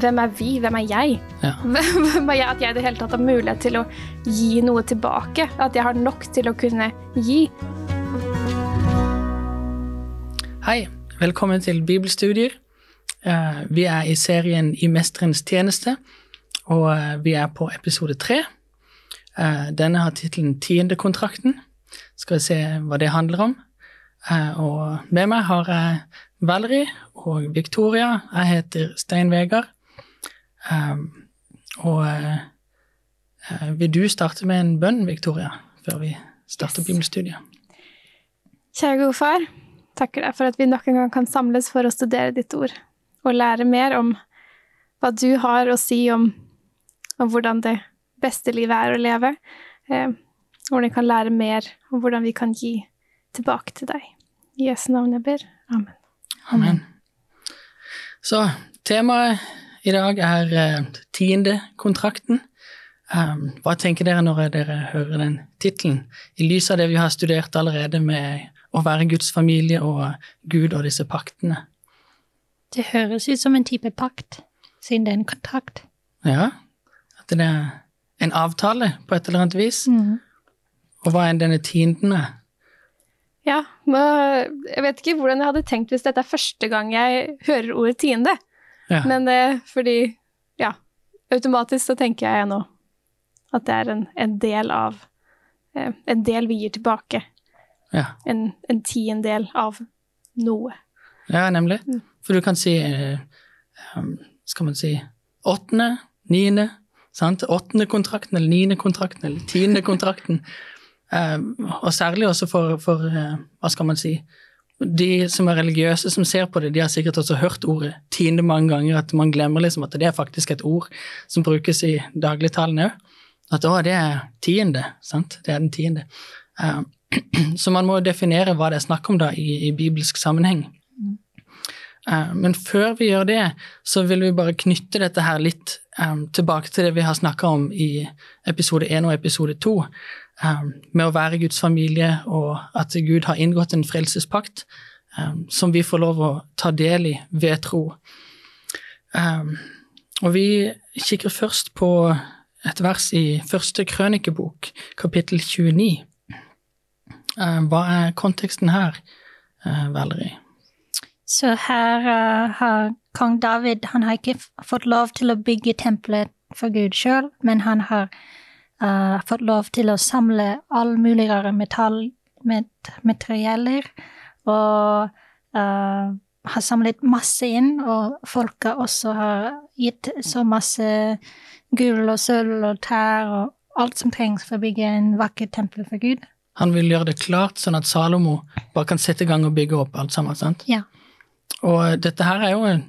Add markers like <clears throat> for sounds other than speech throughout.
hvem er vi? Hvem er jeg? Ja. <laughs> Hvem er jeg at jeg i det hele tatt har mulighet til å gi noe tilbake? At jeg har nok til å kunne gi? Hei, velkommen til bibelstudier. Eh, Vi er i serien I mesterens tjeneste, og eh, vi er på episode tre. Eh, Denne har tittelen Tiendekontrakten. Skal vi se hva det handler om. Og med meg har jeg Valerie og Victoria. Jeg heter Stein Vegard. Eh, Og eh, eh, vil du starte med en bønn, Victoria, før vi starter Yes. bibelstudiet? Kjære gode far, takker deg for at vi nok en gang kan samles for å studere ditt ord og lære mer om hva du har å si om, om hvordan det beste livet er å leve. Eh, hvordan vi kan lære mer om hvordan vi kan gi tilbake til deg. I Jesu navn jeg ber. Amen. Amen. Så temaet i dag er eh, tiendekontrakten. Um, hva tenker dere når dere hører den tittelen, i lys av det vi har studert allerede med å være Guds familie og Gud og disse paktene? Det høres ut som en type pakt, siden det er en kontrakt. Ja, at det er en avtale på et eller annet vis. Og hva enn denne tienden er. Ja, men jeg vet ikke hvordan jeg hadde tenkt hvis dette er første gang jeg hører ordet tiende. Ja. Men det fordi, ja, automatisk så tenker jeg nå at det er en, en del av eh, En del vi gir tilbake. Ja. En, en tiendedel av noe. Ja, nemlig. For du kan si eh, um, Skal man si åttende, niende, sant? Åttende kontrakten eller niende kontrakten eller tiende kontrakten. <laughs> eh, og særlig også for, for eh, hva skal man si De som er religiøse som ser på det, de har sikkert også hørt ordet tiende mange ganger, at man glemmer liksom at det er faktisk et ord som brukes i dagligtalen òg. At å, det er tiende, sant? Det er den tiende. Uh, <clears throat> så man må definere hva det er snakk om da i, i bibelsk sammenheng. Uh, Men før vi gjør det, så vil vi bare knytte dette her litt um, tilbake til det vi har snakka om i episode 1 og episode 2, em, med å være Guds familie og at Gud har inngått en frelsespakt som vi får lov å ta del i ved tro. Og vi kikker først på et vers i første krønikebok, kapittel 29. Eh, Hva er konteksten her, Valeri? Valerie? Så her uh, har kong David han har ikke fått lov til å bygge tempelet for Gud sjøl, men han har eh, fått lov til å samle all mulig rare metall, met, materialer, og uh, har samlet masse inn, og folket også har gitt så masse gull og sølv og tær og alt som trengs for å bygge en vakker tempel for Gud. Han vil gjøre det klart sånn at Salomo bare kan sette i gang og bygge opp alt sammen. sant? Ja. Og dette her er jo en,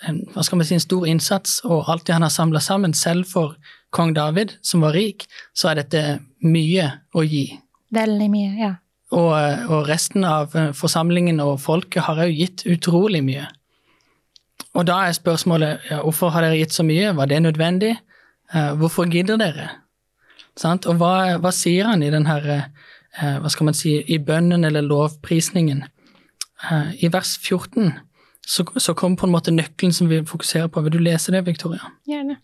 hva skal man si, en stor innsats, og alt det han har samla sammen, selv for kong David, som var rik, så er dette mye å gi. Veldig mye, ja. Og, og resten av eh, forsamlingen og folket har òg gitt utrolig mye. Og da er spørsmålet ja, hvorfor har dere gitt så mye, var det nødvendig? Eh, hvorfor gidder dere? Sant? Og hva, hva sier han i den her, eh, hva skal man si, i bønnen eller lovprisningen? I vers 14 så, så kom på en måte nøkkelen som vi fokuserer på. Vil du lese det, Victoria? Gjerne.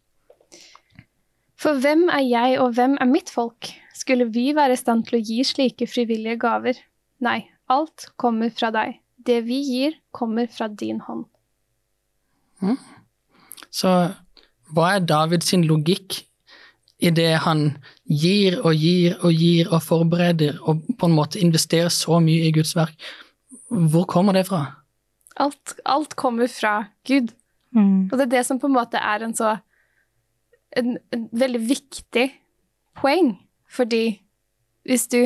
For hvem er jeg, og hvem er mitt folk? Skulle vi være i stand til å gi slike frivillige gaver? Nei, alt kommer fra deg. Det vi gir, kommer fra din hånd. Så hva er Davids logikk i det han gir og gir og gir og forbereder og på en måte investerer så mye i Guds verk? Hvor kommer det fra? Alt, alt kommer fra Gud. Mm. Og det er det som på en måte er en så en, en veldig viktig poeng. Fordi hvis du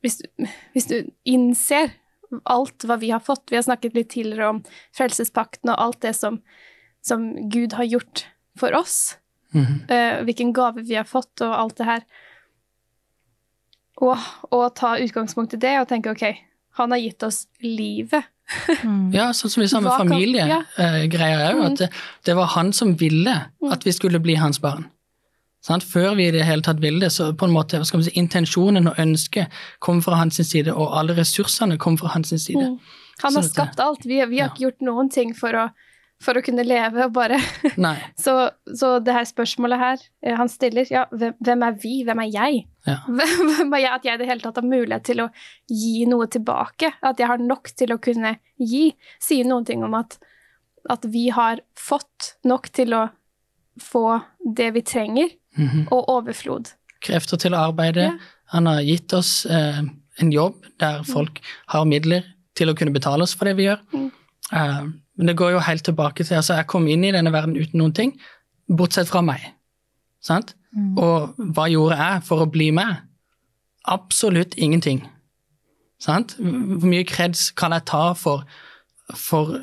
hvis du, hvis du innser alt hva vi har fått Vi har snakket litt tidligere om frelsespakten og alt det som, som Gud har gjort for oss. Mm -hmm. uh, hvilken gave vi har fått, og alt det her. Og, og ta utgangspunkt i det og tenke ok, han har gitt oss livet. Mm. Ja, sånn som vi sa med Hva kan- familiegreia ja. òg, Mm. at det, det var han som ville at vi skulle bli hans barn. Sånn? Før vi i det hele tatt ville det, så på en måte, hva skal man si, intensjonen og ønsket kom fra hans side, og alle ressursene kom fra hans side. Mm. Han har sånn skapt alt. Vi, vi har Ja. ikke gjort noen ting for å, for å kunne leve og bare. <laughs> Så, så det her spørsmålet her eh, han stiller, ja, hvem, hvem er vi? Hvem er jeg? Ja. <laughs> Hvem, er jeg? At jeg i det hele tatt har mulighet til å gi noe tilbake. At jeg har nok til å kunne gi. Sier noen ting om at, at vi har fått nok til å få det vi trenger, Mhm. og overflod. Krefter til å arbeide. Ja. Han har gitt oss eh, en jobb der folk har midler til å kunne betale oss for det vi gjør. Mm. Eh, men det går jo helt tilbake til altså Jeg kom inn i denne verden uten noen ting, bortsett fra meg. Sant? Mm. Og hva gjorde jeg for å bli meg? Absolutt ingenting. Sant? Hvor mye kreds kan jeg ta for, for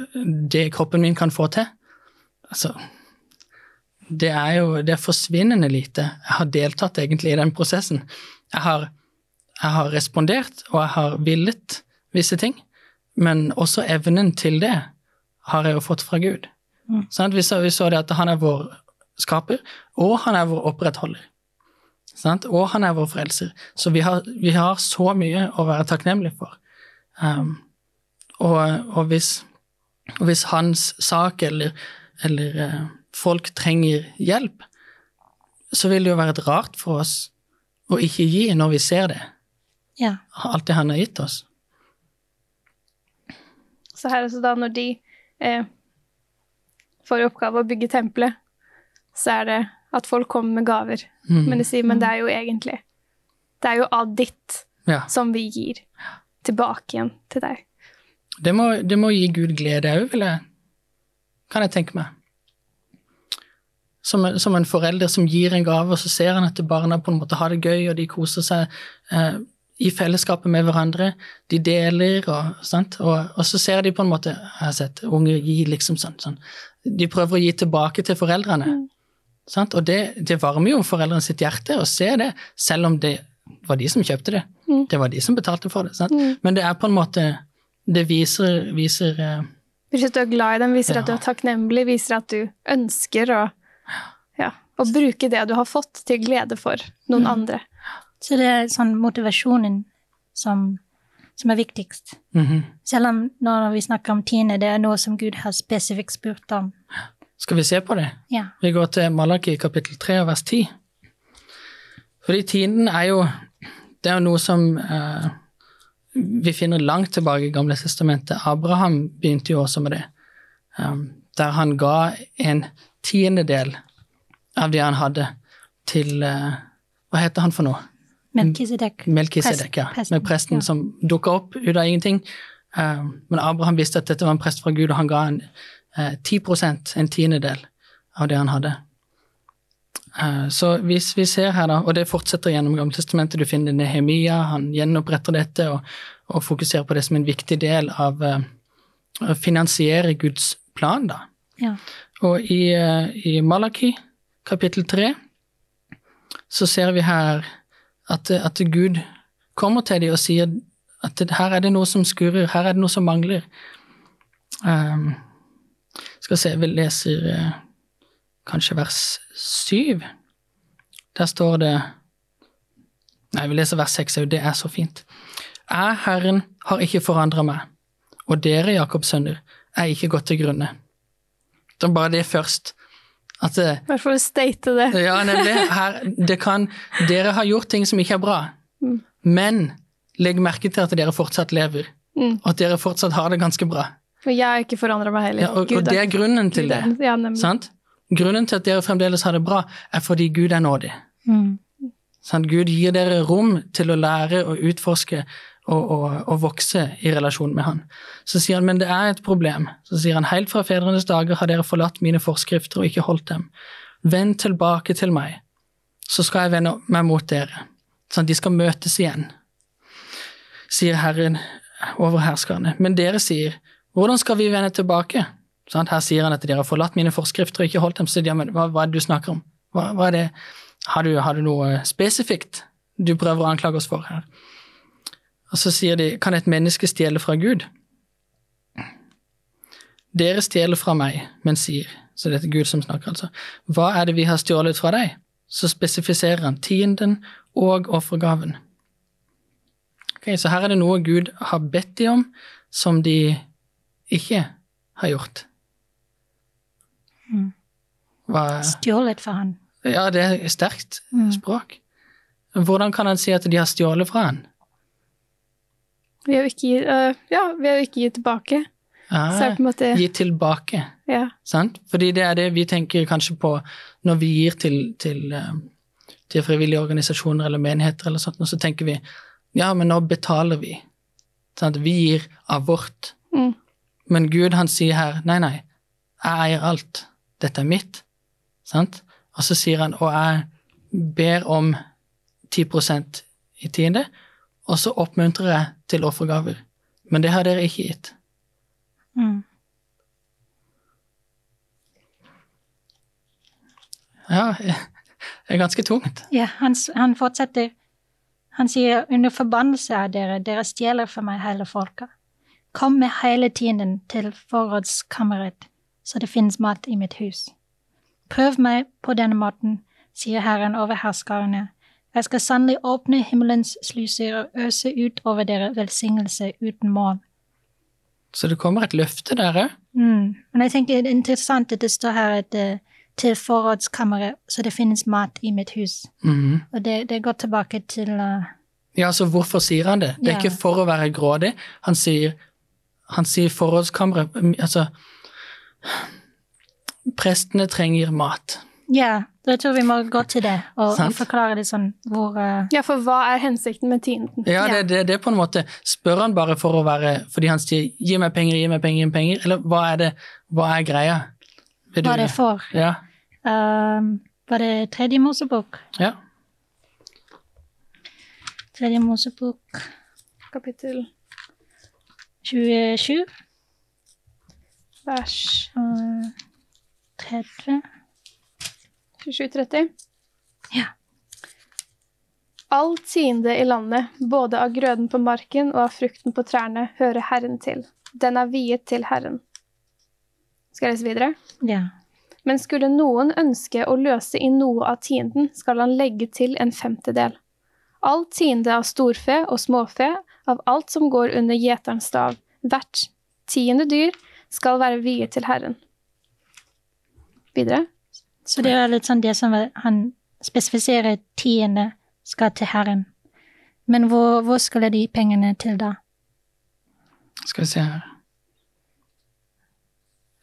det kroppen min kan få til? Altså, det er jo det er forsvinnende lite. Jeg har deltatt egentlig i den prosessen. Jeg har, jeg har respondert, og jeg har villet visse ting, men også evnen til det har jeg jo fått fra Gud. Mm. Sånn, Vi, så, vi så det at han er vår skaper, og han er vår opprettholder. Sånn, Og han er vår frelser. Så vi har, vi har så mye å være takknemlige for. Um, og, og, hvis, og hvis hans sak eller, eller uh, folk trenger hjelp, så vil det jo være et rart for oss å ikke gi når vi ser det. Ja. Alt det han har gitt oss. Så her også da, når de eh, får i oppgave å bygge tempelet, så er det at folk kommer med gaver. Mm. Men de sier, men det er jo egentlig Det er jo av ditt Ja. som vi gir tilbake igjen til deg. Det må, det må gi Gud glede òg, kan jeg tenke meg. Som som en forelder som gir en gave, og så ser han at barna på en måte har det gøy, og de koser seg eh, i fellesskapet med hverandre. De deler, og, sant? Og, og så ser de på en måte Jeg har sett unge gi liksom sånn, sånn. De prøver å gi tilbake til foreldrene. Mm. Sant? Og det, det varmer jo foreldrene sitt hjerte å se det, selv om det var de som kjøpte det. Mm. Det var de som betalte for det. Sant? Mm. Men det er på en måte Det viser, viser eh, Viser at du er glad i dem, viser at du er takknemlig, viser at du ønsker å, ja, å bruke det du har fått, til glede for noen Mm. andre. Så det er sånn motivasjonen som, som er viktigst. mhm. Selv om når vi snakker om tiende, det er noe som Gud har spesifikt spurt om. Skal vi se på det? Ja. Vi går til Malaki kapittel 3 vers 10. Fordi tienden er jo Det er jo noe som eh, vi finner langt tilbake i Gamle testamentet. Abraham begynte jo også med det. Um, der han ga en tiendedel av det han hadde, til uh, Hva heter han for noe? Melkisedek. Melkisedek, ja. Presten, Med presten ja. som dukka opp ut av ingenting. Um, men Abraham visste at dette var en prest fra Gud, og han ga en ti 10 en tiendedel av det han hadde. Eh, Så hvis vi ser her, da, og det fortsetter gjennom Gammeltestamentet, du finner Nehemia, han gjenoppretter dette og, og fokuserer på det som en viktig del av eh, å finansiere Guds plan, da. Ja. Og i, eh, i Malaki kapittel 3 så ser vi her at, at Gud kommer til dem og sier at her er det noe som skurrer, her er det noe som mangler. Um, skal se, vi leser uh, kanskje vers 7. Der står det Nei, vi leser vers 6 òg, det er så fint. Jeg, Herren, har ikke forandra meg, og dere, Jakobs sønner, er ikke gått til grunne. Det er bare det først. At I hvert fall state det. ja, nemlig. Her, det kan, dere har gjort ting som ikke er bra, Mm. men legg merke til at dere fortsatt lever, Mm. og at dere fortsatt har det ganske bra. Og jeg har ikke forandra meg heller. Ja, og, Gud og det er grunnen til det. er- Ja. Sant? Grunnen til at dere fremdeles har det bra, er fordi Gud er nådig. Mm. Sant? Gud gir dere rom til å lære og utforske og, å, å, vokse i relasjon med Han. Så sier han, men det er et problem. Så sier han, helt fra fedrenes dager har dere forlatt mine forskrifter og ikke holdt dem. Vend tilbake til meg, så skal jeg vende meg mot dere. Sånn, de skal møtes igjen, sier Herren over herskerne. Men dere sier, hvordan skal vi vende tilbake? Sånn, Her sier han at dere har forlatt mine forskrifter og ikke holdt dem. Så sier de, men hva, hva er det du snakker om? Hva, hva? Har du, har du noe spesifikt du prøver å anklage oss for her? Og så sier de, kan et menneske stjele fra Gud? Dere stjeler fra meg, men sier, så dette er Gud som snakker altså, hva er det vi har stjålet fra deg? Så spesifiserer han tienden og offergaven. Ok, Så her er det noe Gud har bedt de om, som de ikke har gjort. hva Stjålet fra han. Ja, det er sterkt Mm. språk. Hvordan kan han si at de har stjålet fra han? Ved å ikke gi, øh, ja, ved å ikke gi tilbake. Så er det Ja, på en måte gi tilbake. Ja. Sant? Fordi det er det vi tenker kanskje på når vi gir til, til, eh, til frivillige organisasjoner eller menigheter, eller sånt, og så tenker vi ja, men nå betaler vi. Sant? Vi gir av vårt. Mm. Men Gud han sier her nei, nei, jeg eier alt. Dette er mitt. Sant? Og så sier han og jeg ber om 10% i tiende, og så oppmuntrer jeg til offergaver. Men det har dere ikke gitt. Mm. Ja, <laughs> det er ganske tungt. Ja, han, han fortsetter. Han sier under forbannelse er dere, dere stjeler for meg hele folket. Kom med hele tiden til forrådskammeret, så det finnes mat i mitt hus. Prøv meg på denne måten, sier Herren over herskarene. Jeg skal sannelig åpne himmelens sluser og øse ut over dere velsignelse uten mål. Så det kommer et løfte der òg. Mm. Men jeg tenker det er interessant at det står her at eh, til forrådskammeret, så det finnes mat i mitt hus. Mm. Og det, det går tilbake til uh, Ja, så hvorfor sier han det? Det er Ja. ikke for å være grådig. Han sier, han sier forrådskammeret Altså Prestene trenger mat. Ja, jeg tror vi må gå til det og, og Sant. forklare det sånn hvor uh... ja, for hva er hensikten med tienden? Ja, Ja. det, det, det er på en måte Spør han bare for å være Fordi han sier 'gi meg penger, gi meg penger', gi meg penger, eller hva er det Hva er greia? Vil hva det for? Ja. Um, var det tredje Mosebok? ja. Tredje Mosebok Kapittel 27 vers uh, 30. 27-30. Ja. All tiende i landet, både av grøden på marken og av frukten på trærne, hører Herren til. Den er viet til Herren. Skal jeg lese videre? Ja. Men skulle noen ønske å løse inn noe av tienden, skal han legge til en femtedel. All tiende av storfe og småfe, av alt som går under gjeterens stav, hvert tiende dyr, skal være viet til Herren. Videre. Så det er litt sånn det som han spesifiserer tiende skal til Herren. Men hvor, hvor skulle de pengene til da? Skal vi se her.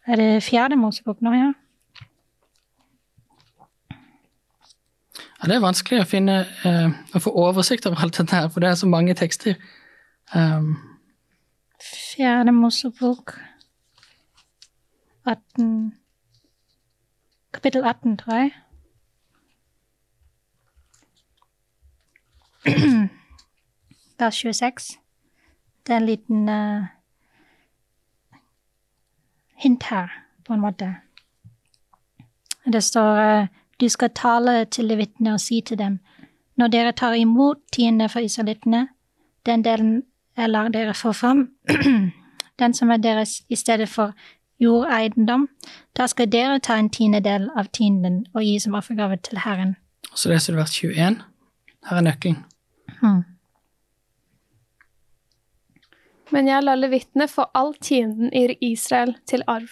Er det fjerde Mosebok nå, ja? Ja, det er vanskelig å finne uh, å få oversikt over alt dette her, for det er så mange tekster. Um, Fjerde Mosebok 18 Kapittel 18, tror jeg. <clears throat> Vers 26. Det er en liten uh, hint her, på en måte. Det står uh, du skal tale til levitene og si til dem, når dere tar imot tiende fra israelittene, den delen jeg lar dere få fram, <clears throat> den som er deres i stedet for jordeiendom, da skal dere ta en tiendedel av tienden og gi som offergave til Herren. så leser du vers 21. Her er nøkkelen. Hmm. Men jeg lar levitene få all tienden i Israel til arv.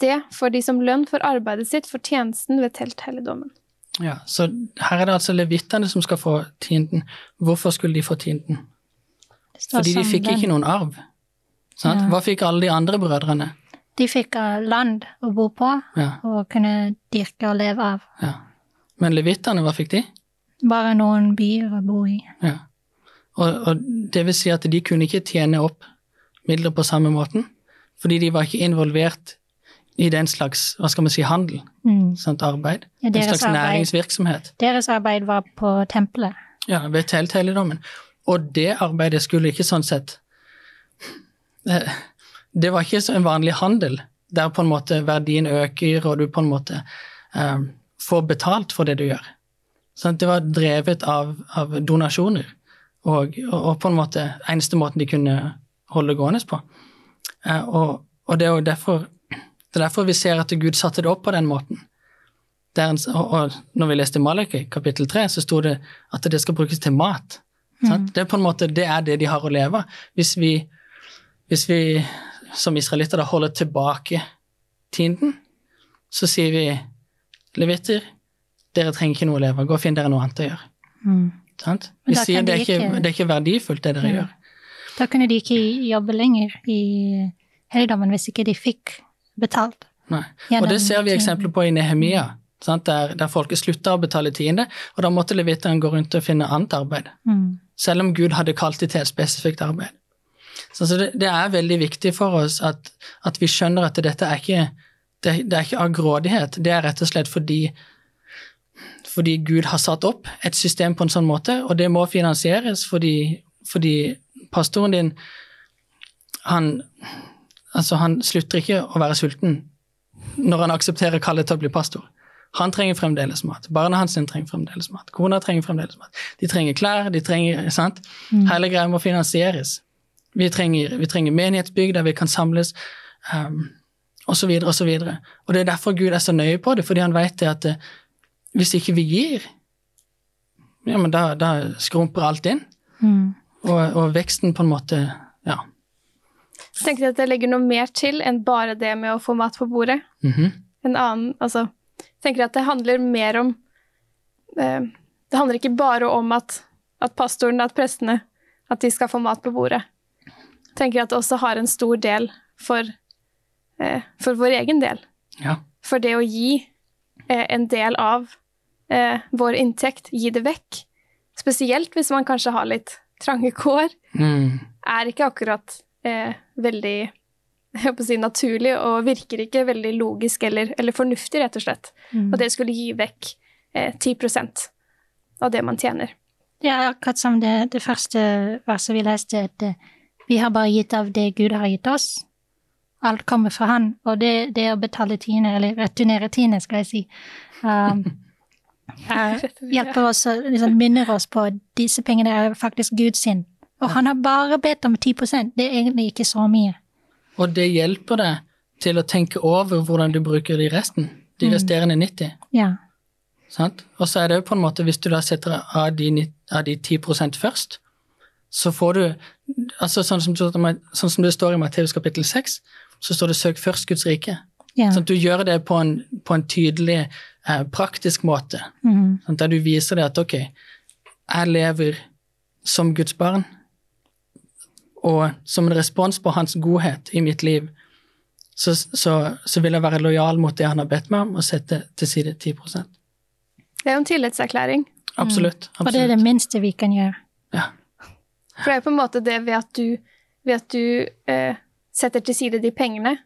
Det får de som lønn for arbeidet sitt for tjenesten ved telthelligdommen. Ja, så her er det altså levittene som skal få tienden. Hvorfor skulle de få tienden? Fordi de fikk ikke noen arv. Sant? Ja. Hva fikk alle de andre brødrene? De fikk land å bo på Ja, og kunne dyrke og leve av. ja. Men levittene, hva fikk de? Bare noen byer å bo i. Ja. Og, og det vil si at de kunne ikke tjene opp midler på samme måten, fordi de var ikke involvert i den slags, hva skal man si, handel, Mm. sånt arbeid. Ja, En slags arbeid. næringsvirksomhet. Deres arbeid var på tempelet. Ja, ved telthelligdommen. Og det arbeidet skulle ikke sånn sett eh, Det var ikke så en vanlig handel, der på en måte verdien øker, og du på en måte eh, får betalt for det du gjør. Sånn, det var drevet av, av donasjoner, og, og, og på en måte eneste måten de kunne holde gående på. Eh, og, og det er derfor, det er derfor vi ser at Gud satte det opp på den måten. Der, og, når vi leste Malaki, kapittel 3, så sto det at det skal brukes til mat. Sant? Det er på en måte det er det de har å leve av. Hvis vi, hvis vi som israelitter da holder tilbake tienden, så sier vi Levitter, dere trenger ikke noe å leve av, gå og finn dere noe annet å gjøre. Mm. Sant? Vi sier de det er, ikke, ikke- det er ikke verdifullt, det dere Ja. gjør. Da kunne de ikke jobbe lenger i helligdommen hvis ikke de fikk betalt. Nei. Og det ser vi eksempler på i Nehemia, sant? Der, der folket slutta å betale tiende, og da måtte levitteren gå rundt og finne annet arbeid. Mm. Selv om Gud hadde kalt dem til et spesifikt arbeid. Så det, det er veldig viktig for oss at, at vi skjønner at dette er ikke det, det er ikke av grådighet, det er rett og slett fordi fordi Gud har satt opp et system på en sånn måte, og det må finansieres fordi, fordi pastoren din han, altså han slutter ikke å være sulten når han aksepterer kallet til å bli pastor. Han trenger fremdeles mat. Barna hans trenger fremdeles mat. Kona trenger fremdeles mat. De trenger klær, de trenger sant? Hele greia må finansieres. Vi trenger, vi trenger menighetsbygg der vi kan samles, um, så videre og. Og det er derfor Gud er så nøye på det, fordi han vet det at uh, hvis ikke vi gir, ja, men da, da skrumper alt inn, Mm. og, og veksten på en måte Ja. Så tenker jeg at jeg legger noe mer til enn bare det med å få mat på bordet. Mhm. En annen, altså, jeg tenker at det handler mer om eh, Det handler ikke bare om at, at pastoren, at prestene, at de skal få mat på bordet. Jeg at det også har en stor del for, eh, for vår egen del. ja. For det å gi eh, en del av eh, vår inntekt, gi det vekk, spesielt hvis man kanskje har litt trange kår, Mm. er ikke akkurat eh, veldig jeg håper å si, naturlig og virker ikke veldig logisk eller, eller fornuftig, rett og slett. Mm. Og det skulle gi vekk eh, 10% av det man tjener. Det er akkurat som det, det første verset vi leste, at eh, vi har bare gitt av det Gud har gitt oss. Alt kommer fra Han, og det, det å betale tiende, eller returnere tiende, skal jeg si, um, <laughs> er, hjelper oss og liksom minner oss på at disse pengene er faktisk Guds sin. Og han har bare bedt om 10% det er egentlig ikke så mye. Og det hjelper deg til å tenke over hvordan du bruker de resten, de resterende 90. Ja. Sant? Og så er det jo på en måte, hvis du da setter av de, av de 10% først, så får du altså sånn som, sånn som det står i Matteus kapittel 6, så står det 'søk først Guds rike'. ja. Sånn at du gjør det på en, på en tydelig, eh, praktisk måte. Mm. Sånn, der du viser det at ok, jeg lever som Guds barn, og som en respons på hans godhet i mitt liv, så, så, så vil jeg være lojal mot det han har bedt meg om, og sette til side 10% Det er jo en tillitserklæring. Absolutt. Og det er det minste vi kan gjøre. Ja. For det er på en måte det ved at du, ved at du eh, setter til side de pengene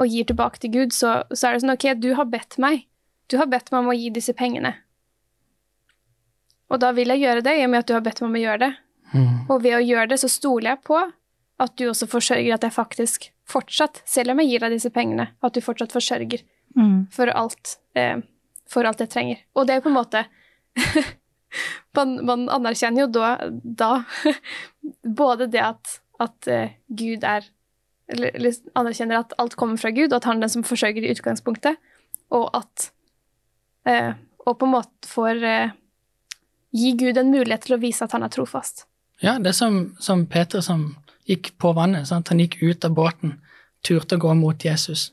og gir tilbake til Gud, så, så er det sånn ok, du har bedt meg. Du har bedt meg om å gi disse pengene. Og da vil jeg gjøre det, i og med at du har bedt meg om å gjøre det. Mm. Og ved å gjøre det, så stoler jeg på at du også forsørger at jeg faktisk fortsatt, selv om jeg gir deg disse pengene, at du fortsatt forsørger Mm. for alt, eh, for alt jeg trenger. Og det er jo på en måte <laughs> man, man anerkjenner jo da, da <laughs> både det at, at eh, Gud er eller, eller anerkjenner at alt kommer fra Gud, og at han er den som forsørger i utgangspunktet, og at eh, Og på en måte får eh, gi Gud en mulighet til å vise at han er trofast. Ja, det er som, som Peter som gikk på vannet. Sant? Han gikk ut av båten, turte å gå mot Jesus.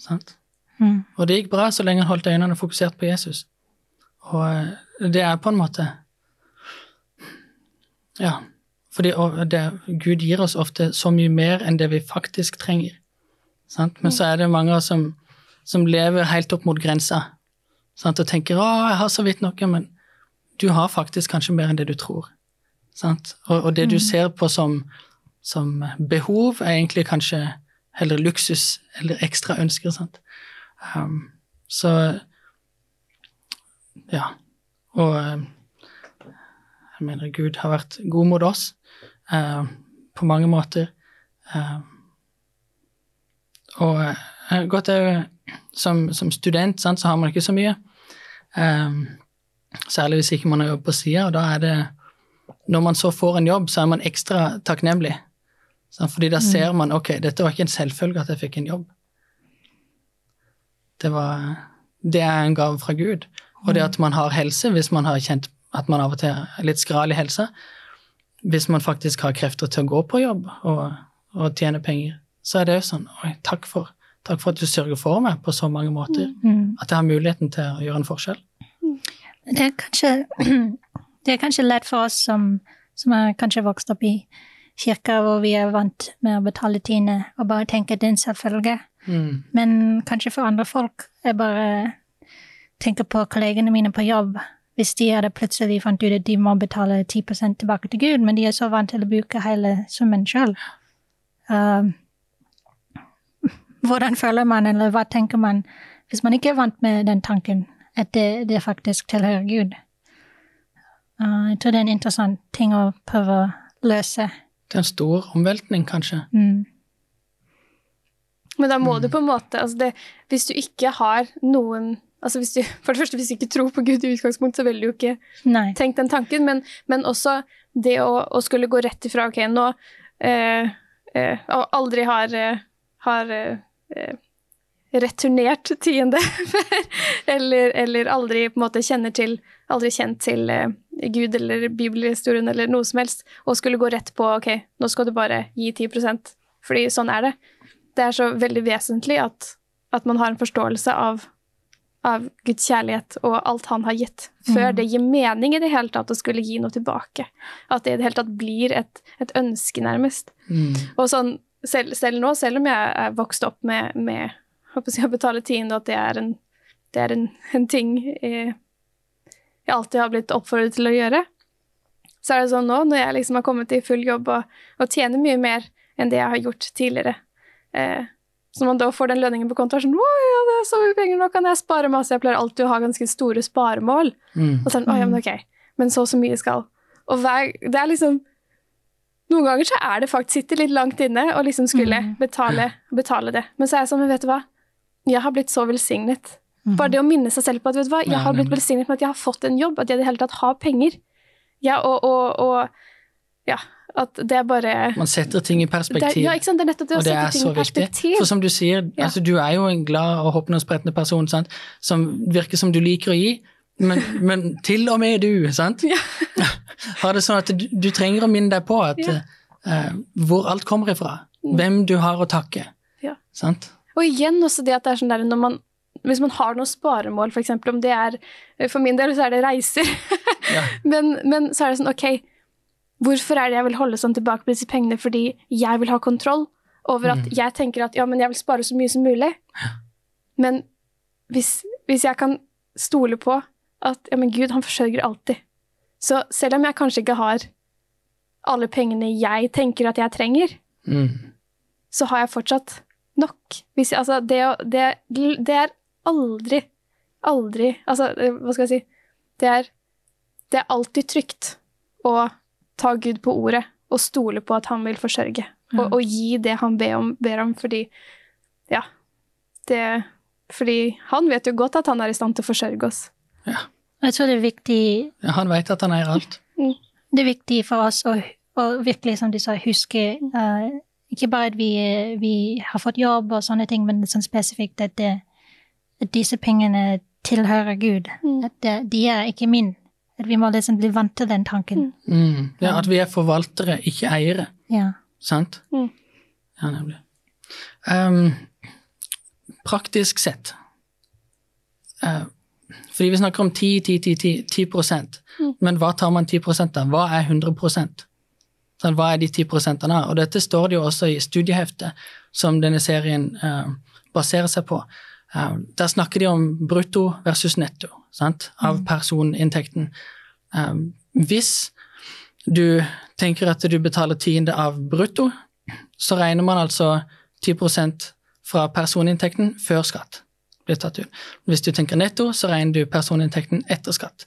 Sant? Mm. Og det gikk bra så lenge han holdt øynene fokusert på Jesus. Og eh, det er på en måte Ja. Fordi det, Gud gir oss ofte så mye mer enn det vi faktisk trenger. Sant? Men så er det mange som, som lever helt opp mot grensa sant? og tenker 'Å, jeg har så vidt noe', men du har faktisk kanskje mer enn det du tror. Sant? Og, og det du ser på som, som behov, er egentlig kanskje heller luksus eller ekstra ønsker. Sant? Um, så ja. Og um, jeg mener Gud har vært god mot oss eh, på mange måter. Eh, og godt er jo som, som student sant, så har man ikke så mye. Eh, særlig hvis ikke man har jobb på sida, og da er det Når man så får en jobb, så er man ekstra takknemlig. Sant? Fordi da ser man ok, dette var ikke en selvfølge at jeg fikk en jobb. Det, var, det er en gave fra Gud. Og det at man har helse, hvis man har kjent at man av og til er litt skral i helsa, hvis man faktisk har krefter til å gå på jobb og, og tjene penger, så er det jo sånn Oi, takk for, Takk for at du sørger for meg på så mange måter. Mm. At jeg har muligheten til å gjøre en forskjell. Det er kanskje, <clears throat> det er kanskje lett for oss som, som er kanskje vokst opp i kirker hvor vi er vant med å betale tiende, og bare tenke det er en selvfølge. Mm. Men kanskje for andre folk er bare tenker på kollegene mine på jobb. Hvis de hadde plutselig fant ut at de må betale 10% tilbake til Gud, men de er så vant til å bruke hele summen sjøl. hvordan føler man, eller hva tenker man, hvis man ikke er vant med den tanken, at det, det faktisk tilhører Gud? Uh, jeg tror det er en interessant ting å prøve å løse. Det er en stor omveltning, kanskje. Mm. Men da må du på en måte altså det, Hvis du ikke har noen altså du, For det første, hvis du ikke tror på Gud i utgangspunkt, så vil du jo ikke Nei. tenkt den tanken, men, men også det å, å, skulle gå rett ifra Ok, nå eh, eh, Og aldri har, eh, har eh, returnert tiende før, <laughs> eller, eller aldri på en måte kjenner til Aldri kjent til eh, Gud eller bibelhistorien eller noe som helst, og skulle gå rett på Ok, nå skal du bare gi 10% fordi sånn er det. Det er så veldig vesentlig at, at man har en forståelse av av Guds kjærlighet og alt han har gitt, før Mm. det gir mening i det hele tatt å skulle gi noe tilbake. At det i det hele tatt blir et, et ønske, nærmest. Mm. Og sånn, selv, selv nå, selv om jeg er vokst opp med, med jeg, å betale tiende, at det er en, det er en, en ting jeg, jeg alltid har blitt oppfordret til å gjøre, så er det sånn nå, når jeg liksom har kommet i full jobb og, og tjener mye mer enn det jeg har gjort tidligere, eh, så man da får den lønningen på konto, er sånn Å ja, så mye penger, nå kan jeg spare masse. Jeg pleier alltid å ha ganske store sparemål. Mm. Og sånn, å ja, men ok, men så og så mye skal. Og hver, det er liksom Noen ganger så er det faktisk sitter litt langt inne og liksom skulle Mm. betale, betale det. Men så er jeg sånn, men vet du hva? Jeg har blitt så velsignet. Mm. Bare det å minne seg selv på at vet du hva, jeg har blitt velsignet med at jeg har fått en jobb, at jeg i det hele tatt har penger. Ja, og, og, og ja, at det er bare Man setter ting i det er, perspektiv. Ja, ikke sant, det er nettopp det å sette ting i i viktig. perspektiv. For som du sier, Ja. altså, du er jo en glad og hoppende person sant? som virker som du liker å gi, men, men til og med du sant? Ja. <laughs> har det sånn at du, du trenger å minne deg på at, Ja. uh, hvor alt kommer ifra. Mm. Hvem du har å takke. Ja. Sant? Og igjen også det at det er sånn der når man hvis man har noen sparemål, f.eks. om det er For min del så er det reiser. Ja. <laughs> men, men så er det sånn, ok, hvorfor er det jeg vil holde sånn tilbake på disse pengene? Fordi jeg vil ha kontroll over at Mm. jeg tenker at ja, men jeg vil spare så mye som mulig. Men hvis, hvis jeg kan stole på at ja, men Gud, han forsørger alltid. Så selv om jeg kanskje ikke har alle pengene jeg tenker at jeg trenger, Mm. så har jeg fortsatt nok. Hvis, altså, det, det, det er aldri, aldri Altså, eh, hva skal jeg si Det er, det er alltid trygt å ta Gud på ordet og stole på at han vil forsørge. Og, og gi det han ber om, ber om, fordi Ja. Det Fordi han vet jo godt at han er i stand til å forsørge oss. Ja. Jeg tror det er viktig Ja, han vet at han eier alt. det er viktig for oss å, å virkelig, som du sa, huske uh, ikke bare at vi, vi har fått jobb og sånne ting, men sånn spesifikt at, det, at disse pengene tilhører Gud. Mm. At det, de er ikke min. At vi må liksom bli vant til den tanken. Mm. Ja, at vi er forvaltere, ikke eiere. Ja. Sant? Mm. Ja, nemlig. Um, praktisk sett uh, Fordi vi snakker om 10, 10, 10, 10, 10 Mm. Men hva tar man 10 av? Hva er 100% sånn, Hva er de 10 prosentene? Og dette står det jo også i studieheftet som denne serien uh, baserer seg på. Eh, der snakker de om brutto versus netto sant? av personinntekten. Eh, hvis du tenker at du betaler tiende av brutto, så regner man altså 10% fra personinntekten før skatt blir tatt ut. Hvis du tenker netto, så regner du personinntekten etter skatt.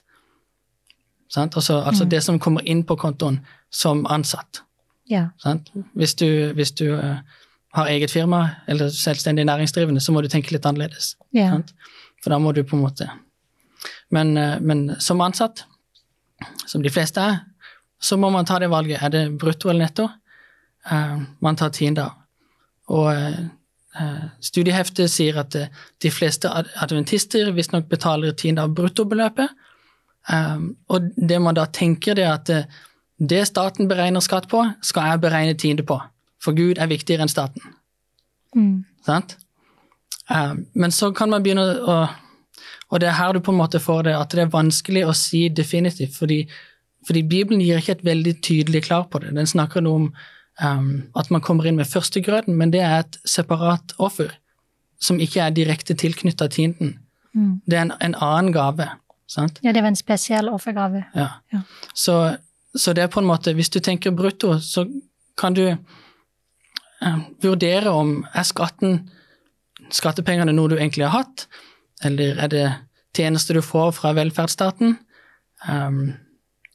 Sant? Altså, altså Mm. det som kommer inn på kontoen som ansatt. ja. Sant? Hvis du, hvis du eh, har eget firma eller selvstendig næringsdrivende, så må du tenke litt annerledes. Yeah. For da må du på en måte men, eh, men som ansatt, som de fleste er, så må man ta det valget. Er det brutto eller netto? Uh, man tar tiende av. Og eh, studieheftet sier at de fleste ad- adventister visstnok betaler tiende av bruttobeløpet. Og det man da tenker, det er at det staten beregner skatt på, skal jeg beregne tiende på. For Gud er viktigere enn staten. Mm. Sant? Eh, men så kan man begynne å Og det er her du på en måte får det, at det er vanskelig å si definitivt, fordi, fordi Bibelen gir ikke et veldig tydelig klar på det. Den snakker noe om um, at man kommer inn med førstegrøten, men det er et separat offer som ikke er direkte tilknytta tienden. Mm. Det er en, en annen gave. sant? Ja, det var en spesiell offergave. Ja. Ja. Så, så det er på en måte, hvis du tenker brutto, så kan du vurdere om er skatten, skattepengene noe du egentlig har hatt, eller er det tjenester du får fra velferdsstaten, ehm,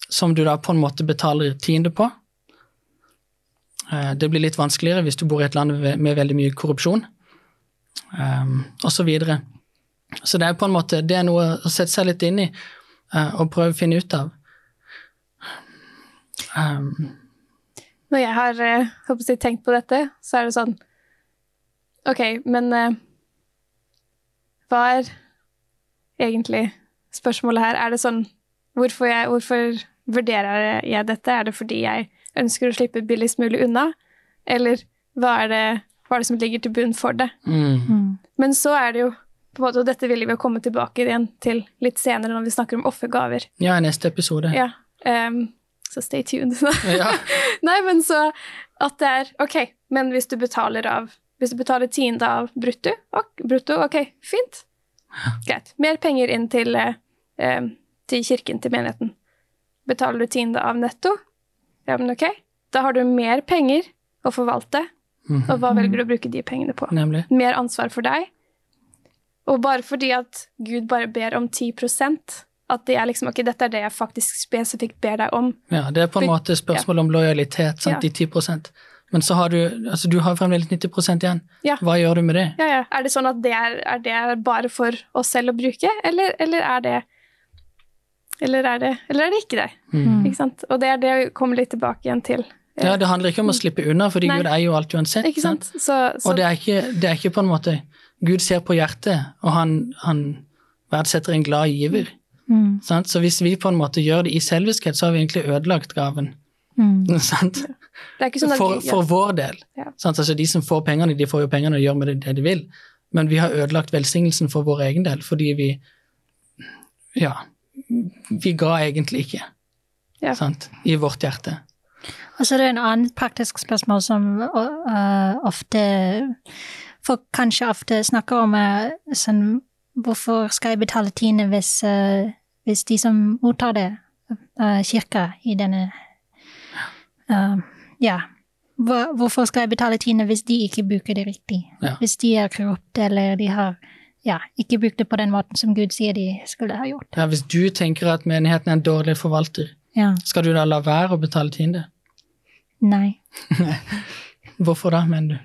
som du da på en måte betaler tiende på. Eh, det blir litt vanskeligere hvis du bor i et land med, veldig mye korrupsjon, um, og så videre. Så det er på en måte, det er noe å sette seg litt inn i eh, og prøve å finne ut av. Um, Når jeg har eh, håper jeg, tenkt på dette, så er det sånn Ok, men eh, hva er egentlig spørsmålet her? Er det sånn Hvorfor, jeg, hvorfor vurderer jeg dette? Er det fordi jeg ønsker å slippe billigst mulig unna? Eller hva er det, hva er det som ligger til bunn for det? mm, Mm. Men så er det jo på en måte, Og dette vil vi jo komme tilbake igjen til litt senere når vi snakker om offergaver. ja, i neste episode. Ja, ehm, så stay tuned. <laughs> Ja. Nei, men så at det er Ok, men hvis du betaler av Hvis du betaler tiende av brutto, ok, brutto, ok, fint. Greit. Mer penger inn til, eh, eh, til kirken, til menigheten. Betaler du tiende av netto, ja, men ok, da har du mer penger å forvalte, Mhm. og hva velger du å bruke de pengene på? Nemlig. Mer ansvar for deg. Og bare fordi at Gud bare ber om 10 at det er liksom ok, dette er det jeg faktisk spesifikt ber deg om. Ja, det er på en måte spørsmål om lojalitet, sant, Ja. de 10 Men så har du altså du har fremdeles 90 igjen. Ja. Hva gjør du med det? Ja, ja. Er det sånn at det er, er det bare for oss selv å bruke, eller, eller er det eller er det, eller er det ikke det? Mm. Ikke sant? Og det er det vi kommer litt tilbake igjen til. Ja, Det handler ikke om å slippe unna, for Gud er jo alt uansett. Ikke sant? Så, så Og det er, ikke, det er ikke på en måte Gud ser på hjertet, og han, han verdsetter en glad giver. Mm. Sant? Så hvis vi på en måte gjør det i selviskhet, så har vi egentlig ødelagt gaven. Mm. <laughs> Sant? det er ikke sånn at For, for vår del. Ja. Sant? Altså, de som får pengene, de får jo pengene og gjør med det det de vil. Men vi har ødelagt velsignelsen for vår egen del, fordi vi Ja. Vi ga egentlig ikke, Ja. sant? I vårt hjerte. Og så er det en annen praktisk spørsmål som uh, ofte Folk kanskje ofte snakker om øh, sånn Hvorfor skal jeg betale tiende hvis, øh, hvis de som mottar det, uh, kirka i denne uh, Ja. Hvor, hvorfor skal jeg betale tiende hvis de ikke bruker det riktig? Ja. Hvis de er korrupte eller de har ja, ikke brukt det på den måten som Gud sier de skulle ha gjort. Ja, hvis du tenker at menigheten er en dårlig forvalter, Ja. skal du da la være å betale tiende? Nei. <laughs> Hvorfor da, mener du?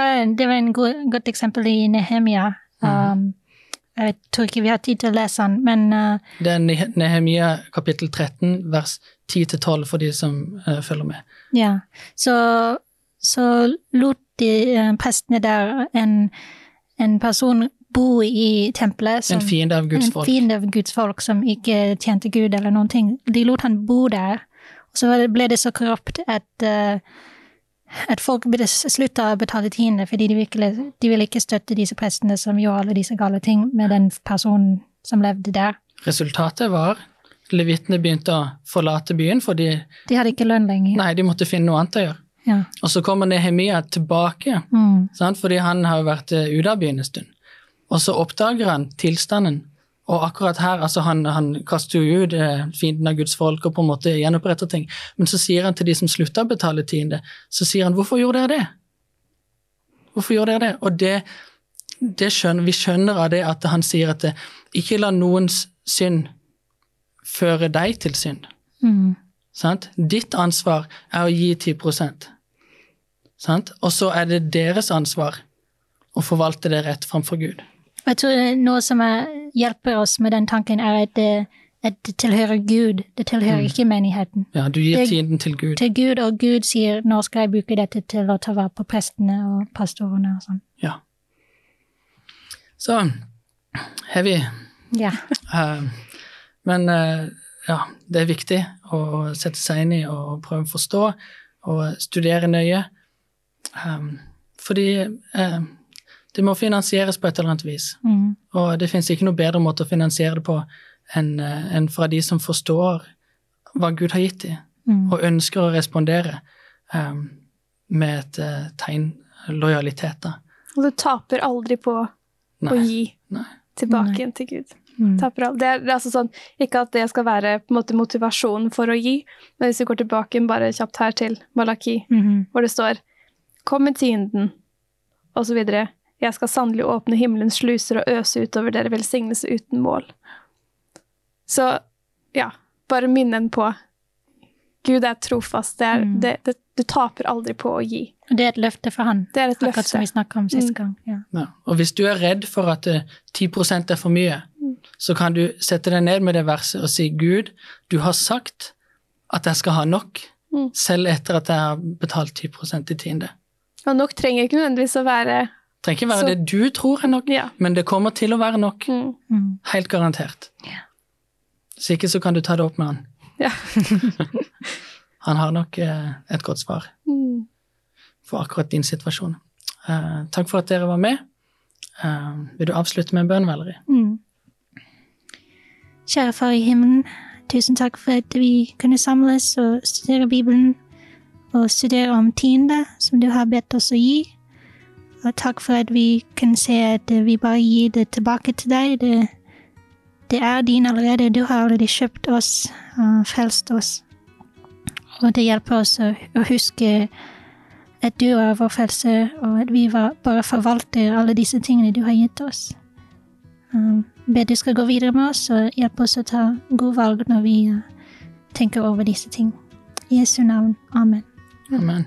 Eh, Det var en god, godt eksempel i Nehemia. Um, jeg tror ikke vi har tid til å lese den, men uh, Det er Nehemia kapittel 13, vers 10-12 for de som uh, følger med. ja. Så, så lot de uh, prestene der en, en person bo i tempelet som En fiende av Guds folk. en fiende av Guds folk som ikke tjente Gud eller noen ting. De lot han bo der. Og så ble det så korrupt at, eh, at folk slutta å betale tiende, fordi de ville, de ville ikke støtte disse prestene som gjorde alle disse gale ting med den personen som levde der. Resultatet var levitene begynte å forlate byen fordi De hadde ikke lønn lenger. nei, de måtte finne noe annet å gjøre. Ja. Og så kommer Nehemia tilbake, Mm. fordi han har vært eh, ute av byen en stund. Og så oppdager han tilstanden. Og akkurat her, altså han, han kaster jo ut eh, fienden av Guds folk og på en måte gjenoppretter ting. Men så sier han til de som slutta å betale tiende, så sier han 'hvorfor gjorde dere det'? Hvorfor gjorde dere det? Og det, det skjønner, vi skjønner av det at han sier at det, 'ikke la noens synd føre deg til synd'. Mm. Sant? Ditt ansvar er å gi 10% sant? Og så er det deres ansvar å forvalte det rett framfor Gud. Jeg tror noe som er, hjelper oss med den tanken, er at det, at det tilhører Gud. Det tilhører ikke menigheten. Ja, du gir tiden til Gud. Til Gud, og Gud sier 'nå skal jeg bruke dette til å ta vare på prestene og pastorene' og sånn. Ja. Så heavy. Ja. uh, <laughs> men uh, ja, det er viktig å sette seg inn i og prøve å forstå og studere nøye. Um, fordi eh, Det må finansieres på et eller annet vis. Mm. Og det finnes ikke noe bedre måte å finansiere det på enn eh, enn fra de som forstår hva Gud har gitt dem, Mm. og ønsker å respondere um, med et uh, tegn lojalitet. Da. Og du taper aldri på å gi Nei. tilbake igjen til Gud. Mm. Taper aldri. Det er, det er altså sånn, ikke at det skal være på en måte motivasjonen for å gi, men hvis vi går tilbake bare kjapt her til Malaki, Mhm. hvor det står Kom med tienden, og så videre. Jeg skal sannelig åpne himmelens sluser og øse utover dere velsignelse uten mål. Så ja, bare minn en på Gud er trofast. Det er, Mm. det, det, du taper aldri på å gi. Og det er et løfte for han, Det er et akkurat som vi snakka om sist Mm. gang. Ja. Ja. Og hvis du er redd for at eh, 10 er for mye, så kan du sette deg ned med det verset og si Gud, du har sagt at jeg skal ha nok, Mm. selv etter at jeg har betalt 10% i tiende. Og nok trenger ikke nødvendigvis å være trenger ikke være Så- det du tror er nok, Ja. men det kommer til å være nok. mm, Mm. Helt garantert. Ja. Hvis ikke så kan du ta det opp med han. Ja. <laughs> Han har nok eh, et godt svar mm. for akkurat din situasjon. Eh, takk for at dere var med. Eh, vil du avslutte med en bønn, Valerie? Mm. Kjære Far i himmelen, tusen takk for at vi kunne samles og studere Bibelen og studere om tiende, som du har bedt oss å gi. Og takk for at vi kan se at vi bare gir det tilbake til deg. Det, det er din allerede. Du har allerede kjøpt oss og frelst oss. Og det hjelper oss å, å huske at du er vår frelse, og at vi bare forvalter alle disse tingene du har gitt oss. Um, Be du skal gå videre med oss og hjelpe oss å ta gode valg når vi uh, tenker over disse ting. I Jesu navn. Amen. Amen.